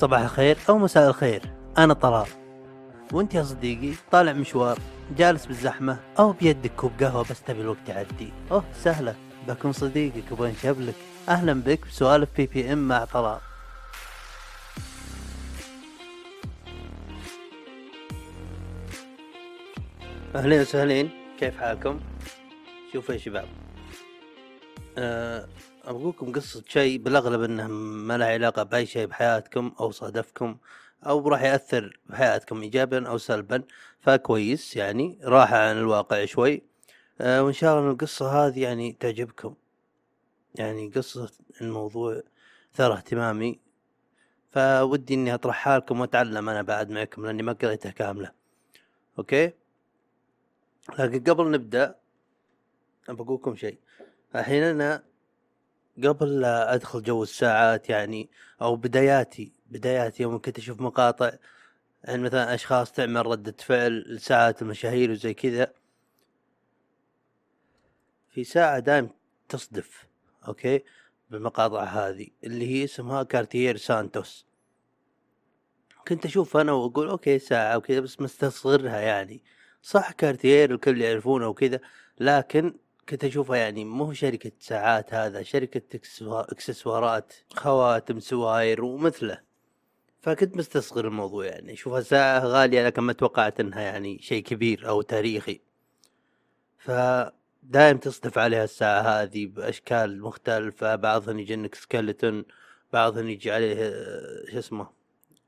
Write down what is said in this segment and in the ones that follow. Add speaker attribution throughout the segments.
Speaker 1: صباح الخير أو مساء الخير. أنا طلال. وأنت يا صديقي طالع مشوار جالس بالزحمة أو بيدك كوب قهوة بس تبي الوقت يعدي. أوه سهلة. بكون صديقك وبنشبلك أهلا بك بسوالف بي بي إم مع طلال. أهلين وسهلين. كيف حالكم؟ شوفوا يا شباب. أه أبغوكم قصة شيء بالأغلب إنه ما له علاقة بأي شيء بحياتكم أو صادفكم أو راح يأثر بحياتكم إيجابا أو سلبا فكويس يعني راحة عن الواقع شوي. أه وإن شاء الله القصة هذه يعني تعجبكم. يعني قصة الموضوع ثار اهتمامي. فودي إني أطرحها لكم وأتعلم أنا بعد معكم لأني ما قريتها كاملة. okay؟ لكن قبل نبدأ بقولكم شيء. الحين أنا قبل لا أدخل جو الساعات يعني أو بداياتي بداياتي يوم كنت أشوف مقاطع يعني مثلا أشخاص تعمل ردة فعل لساعات المشاهير وزي كذا. في ساعة دايم تصدف okay؟ بالمقاطع هذه اللي هي اسمها Cartier Santos. كنت أشوف أنا وأقول okay ساعة وكذا بس مستصغرها يعني. صح Cartier الكل يعرفونه وكذا لكن كنت أشوفها يعني مو شركة ساعات هذا شركة إكسسوارات خواتم سواير ومثله. فكنت مستصغر الموضوع يعني أشوفها ساعة غالية لكن ما توقعت إنها يعني شيء كبير أو تاريخي. فدائم تصدف عليها الساعة هذه بأشكال مختلفة بعضهم يجنك skeleton بعضهم يجي عليه شو اسمه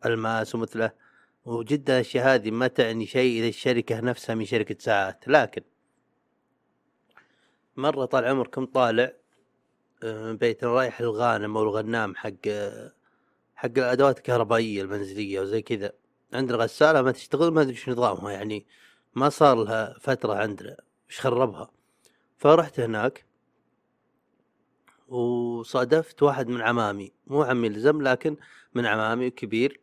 Speaker 1: ألماس ومثله. وجدا الأشياء هذه ما تعني شيء إذا الشركة نفسها من شركة ساعات لكن مرة طال عمركم طالع آه، بيتنا رايح الغانم أو الغنام حق حق الأدوات الكهربائية المنزلية وزي كذا. عندنا غسالة ما تشتغل ما أدري إيش نظامها يعني ما صار لها فترة عندنا إيش خربها. فرحت هناك وصادفت واحد من عمامي مو عمي لزم لكن من عمامي كبير.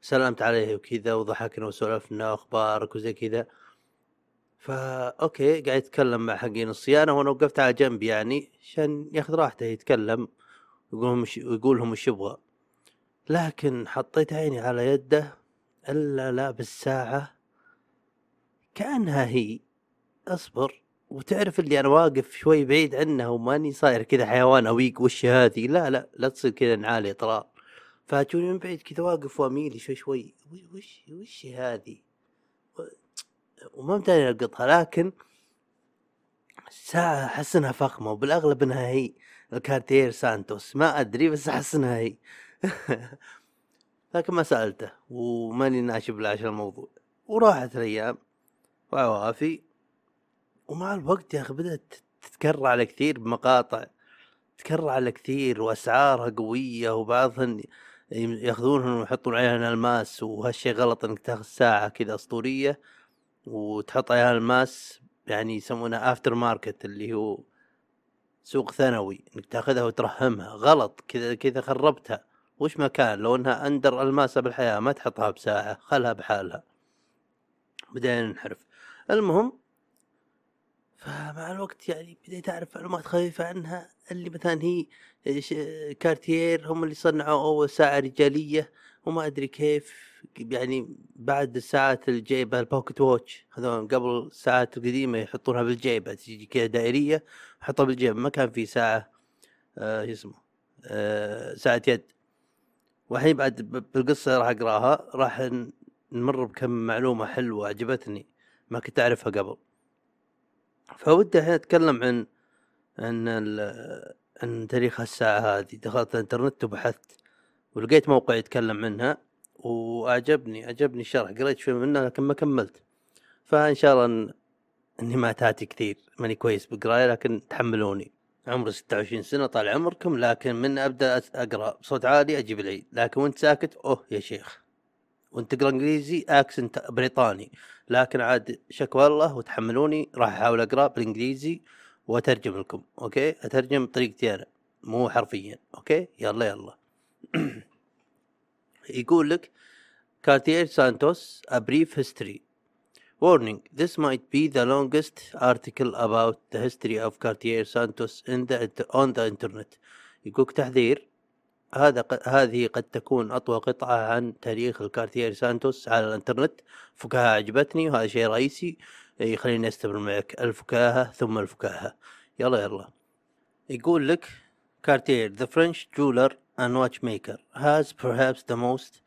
Speaker 1: سلمت عليه وكذا وضحكنا وسولفنا أخبارك وزي كذا. فا أوكي قاعد يتكلم مع حقين الصيانة وأنا وقفت على جنب يعني عشان ياخذ راحته يتكلم يقول مش يقول لهم وش يبغى. لكن حطيت عيني على يده إلا لا بالساعة كأنها هي. أصبر وتعرف اللي أنا واقف شوي بعيد عنها وماني صاير كذا حيوان أويق وش هذه؟ لا لا لا تصير كذا نعالي طلال فاتوني من بعيد كذا واقف وأميلي شوي شوي وش وش هذه؟ وما متاني ألقطها لكن ساعة أحس إنها فخمة وبالأغلب إنها هي. الكارتير سانتوس ما أدري بس أحس إنها هي. لكن ما سألته وماني ناشب عشان الموضوع. وراحت الأيام وعوافي ومع الوقت يا أخي بدأت تتكرر على كثير بمقاطع. تكرر على كثير وأسعارها قوية وبعضهن ياخذونهم ويحطون عليها الماس وهالشي غلط إنك تأخذ ساعة كذا أسطورية. وتحط عليها الماس يعني يسمونها aftermarket اللي هو سوق ثانوي إنك تاخذها وترهمها غلط كذا كذا خربتها. وش ما كان لو إنها اندر الماسة بالحياة ما تحطها بساعة خلها بحالها. بدينا ننحرف المهم فمع الوقت يعني بديت أعرف معلومات خفيفة عنها. اللي مثلا هي Cartier هم اللي صنعوا أول ساعة رجالية. وما أدري كيف يعني بعد الساعات الجيبة ال pocket watch هذول قبل الساعات القديمة يحطونها بالجيبة تجي كذا دائرية يحطها بالجيب ما كان في ساعة آه اسمه آه ساعة يد. والحين بعد بالقصة راح أقراها راح نمر بكم معلومة حلوة عجبتني ما كنت أعرفها قبل. فودي الحين أتكلم عن عن عن تاريخ الساعة هذه. دخلت الإنترنت وبحثت. ولقيت موقع يتكلم عنها وأعجبني عجبني الشرح. قريت شوي منه لكن ما كملت. فإن شاء الله إن إني ما أتأتئ كثير. ماني كويس بالقراية لكن تحملوني. عمري 26 سنة طال عمركم لكن من أبدأ أقرأ بصوت عالي أجيب العيد. لكن وأنت ساكت أوه يا شيخ. وأنت تقرأ إنجليزي accent بريطاني. لكن عاد شكوى الله وتحملوني. راح أحاول أقرأ بالإنجليزي وأترجم لكم. okay؟ أترجم بطريقتي أنا مو حرفيا. okay؟ يلا يلا. يقول لك كارتير سانتوس a brief history. Warning this might be the longest article about the history of Cartier Santos in the on the internet. يقولك تحذير هذا. هذه قد تكون أطول قطعة عن تاريخ الكارتير سانتوس على الإنترنت. فكاهة عجبتني وهذا شيء رئيسي. يخليني أستمر معك. الفكاهة ثم الفكاهة. يلا يلا. يقول لك كارتير the French jeweler and watchmaker has perhaps the most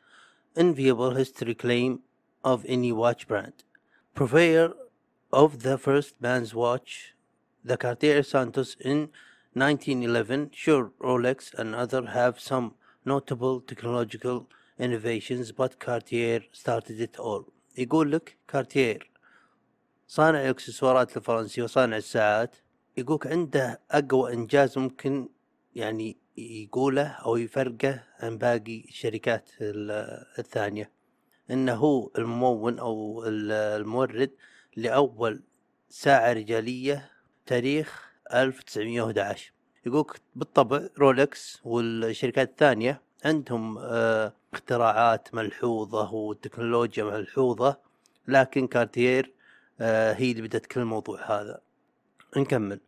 Speaker 1: enviable history claim of any watch brand purveyor of the first man's watch the Cartier Santos in 1911, sure, Rolex and other have some notable technological innovations, but Cartier started it all. يقول لك كارتير صانع الاكسسوارات الفرنسي وصانع الساعات يقولك عنده اقوى انجاز ممكن يعني يقوله أو يفرقه عن باقي الشركات الثانية. إنه هو الممون أو المورد لأول ساعة رجالية تاريخ 1911 يقولك بالطبع رولكس والشركات الثانية عندهم آه اختراعات ملحوظة وتكنولوجيا ملحوظة لكن كارتير آه هي اللي بدأت كل الموضوع هذا. نكمل.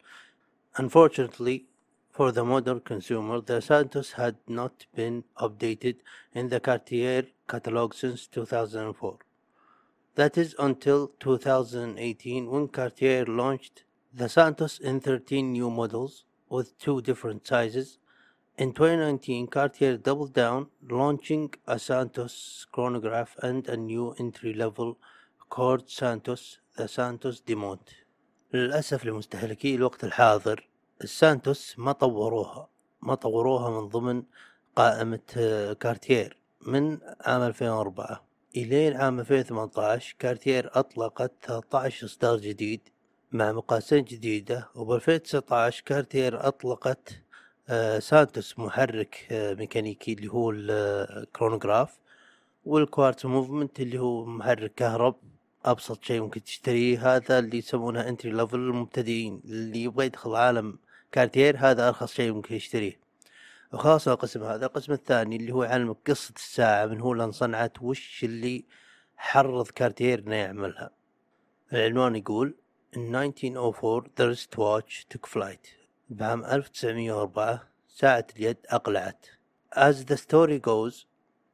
Speaker 1: Unfortunately for the modern consumer the Santos had not been updated in the Cartier catalog since 2004 That is until 2018 when Cartier launched the Santos in 13 new models with two different sizes. In 2019, Cartier doubled down, launching a Santos chronograph and a new entry-level Cord Santos, the Santos Demont. للأسف لمستهلكي الوقت الحاضر السانتوس ما طوروها ما طوروها من ضمن قائمة كارتير من عام 2004 إلين عام 2018 كارتير أطلقت 13 إصدار جديد مع مقاسين جديدة وب 2019 كارتير أطلقت آه سانتوس محرك آه ميكانيكي اللي هو الكرونوغراف وال quartz movement اللي هو محرك كهرب أبسط شيء ممكن تشتريه هذا اللي يسمونه entry level المبتدئين. اللي يبغى يدخل عالم كارتير هذا أرخص شيء ممكن يشتريه. وخلاص القسم هذا. القسم الثاني اللي هو يعلمك قصة الساعة من هو اللي انصنعت وش اللي حرض كارتير إنه يعملها. العنوان يقول In 1904 the wristwatch took flight. بعام 1904 ساعة اليد أقلعت. As the story goes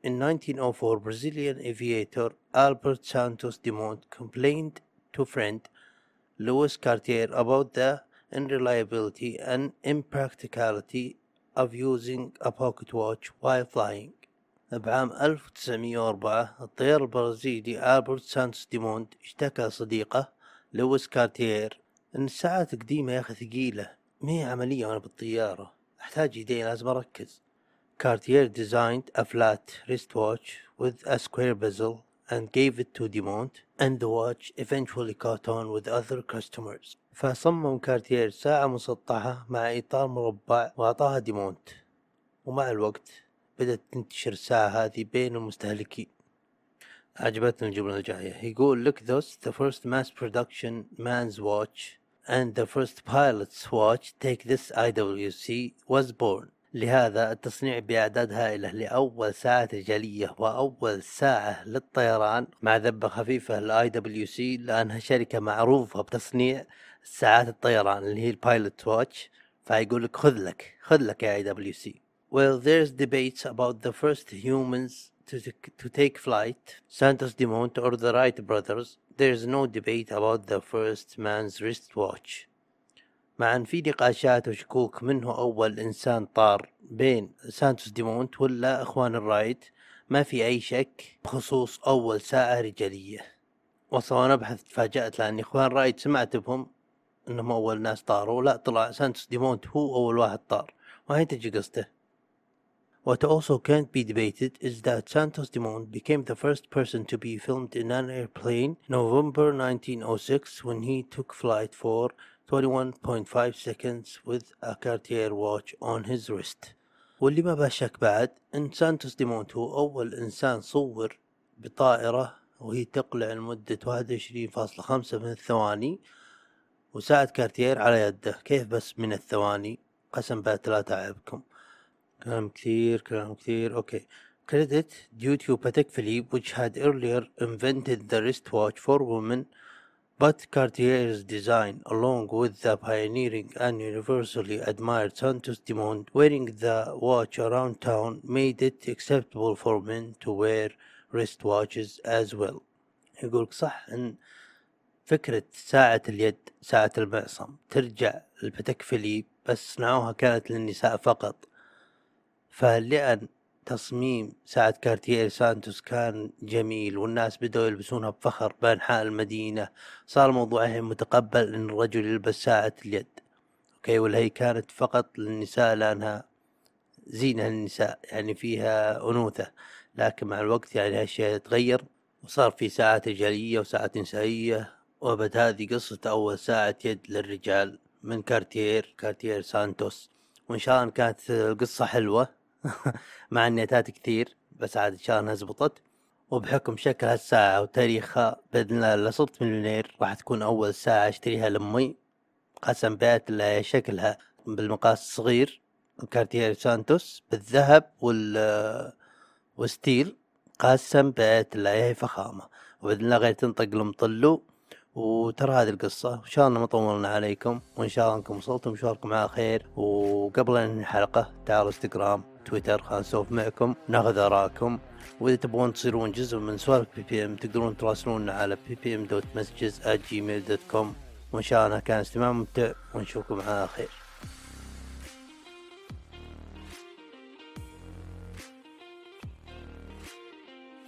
Speaker 1: In 1904 Brazilian aviator Albert Santos Dumont complained to friend Louis Cartier about the unreliability and impracticality of using a pocket watch while flying بعام 1904 الطيار البرازيلي ألبرت سانتوس ديمونت اشتكى صديقه لويس كارتير ان الساعات قديمة يا أخي ثقيلة مي عملية وأنا بالطيارة احتاج يدين لازم اركز كارتير designed a flat wristwatch with a square bezel and gave it to Dumont and the watch eventually caught on with other customers فصمم كارتير ساعة مسطحة مع إطار مربع وأعطاها ديمونت ومع الوقت بدأت تنتشر الساعة هذه بين المستهلكين عجبتني الجملة الجاية يقول لك thus the first mass production man's watch and the first pilot's watch take this IWC was born لهذا التصنيع بأعداد هائلة لأول ساعة رجالية وأول ساعة للطيران. مع ذبة خفيفة لل IWC لأنها شركة معروفة بتصنيع ساعات الطيران اللي هي ال pilot watch فيقول لك خذ لك خذ لك يا IWC Well, there's debates about the first humans to, to take flight, Santos Dumont or the Wright brothers, there's no debate about the first man's wristwatch. مع ان في نقاشات وشكوك منه أول إنسان طار بين سانتوس ديمونت ولا إخوان الرايت ما في أي شك بخصوص أول ساعة رجالية. وصلنا ابحث تفاجأت لأن إخوان رايت سمعت بهم إنهم أول ناس طاروا. لا طلع سانتوس ديمونت هو أول واحد طار. وهي تجي قصته. What also can't be debated is that Santos Dumont became the first person to be filmed in an airplane November 1906 when he took flight for 21.5 seconds with a Cartier watch on his wrist. واللي ما بشك بعد إن سانتوس ديمونت هو أول إنسان صور بطائرة وهي تقلع لمدة 21.5 من الثواني وساعة كارتير على يده. كيف بس من الثواني؟ قسم بالله لا تعبكم كلام كثير كلام كثير. okay. Credit due to Patek Philippe which had earlier invented the wristwatch for women But Cartier's design, along with the pioneering and universally admired Santos Dumont wearing the watch around town, made it acceptable for men to wear wristwatches as well. يقولك صح ان فكرة ساعة اليد ساعة المعصم ترجع لبتك فيليب بس صنعوها كانت للنساء فقط فلأن تصميم ساعة كارتير سانتوس كان جميل والناس بدأوا يلبسونها بفخر بأنحاء المدينة. صار الحين متقبل إن الرجل يلبس ساعة اليد. okay ولا هي كانت فقط للنساء لأنها زينة للنساء يعني فيها أنوثة. لكن مع الوقت يعني هالشيء تغير وصار في ساعات رجالية وساعات نسائية وبد هذه قصة أول ساعة يد للرجال من كارتير كارتير سانتوس. وإن شاء الله كانت القصة حلوة مع إني تأتأت كثير بس عاد إن شاء الله زبطت وبحكم شكل هالساعة وتاريخها بإذن الله إذا صرت مليونير راح تكون أول ساعة أشتريها لأمي قسم بيت شكلها بالمقاس الصغير كارتير سانتوس بالذهب وال وال steel قسم بيت الله هي فخامة. وبإذن الله غير تنطق المطلو وترى هذه القصة. وإن شاء الله ما طولنا عليكم وإن شاء الله أنكم وصلتم مشواركم على خير. وقبل أنهي الحلقة تعالوا إنستغرام. تويتر خلينا نسولف معكم ناخذ آراءكم. وإذا تبغون تصيرون جزء من سوالف BBM تقدرون تراسلونا على BBM dot messages at Gmail dot com وإن شاء الله كان استماع ممتع ونشوفكم على خير.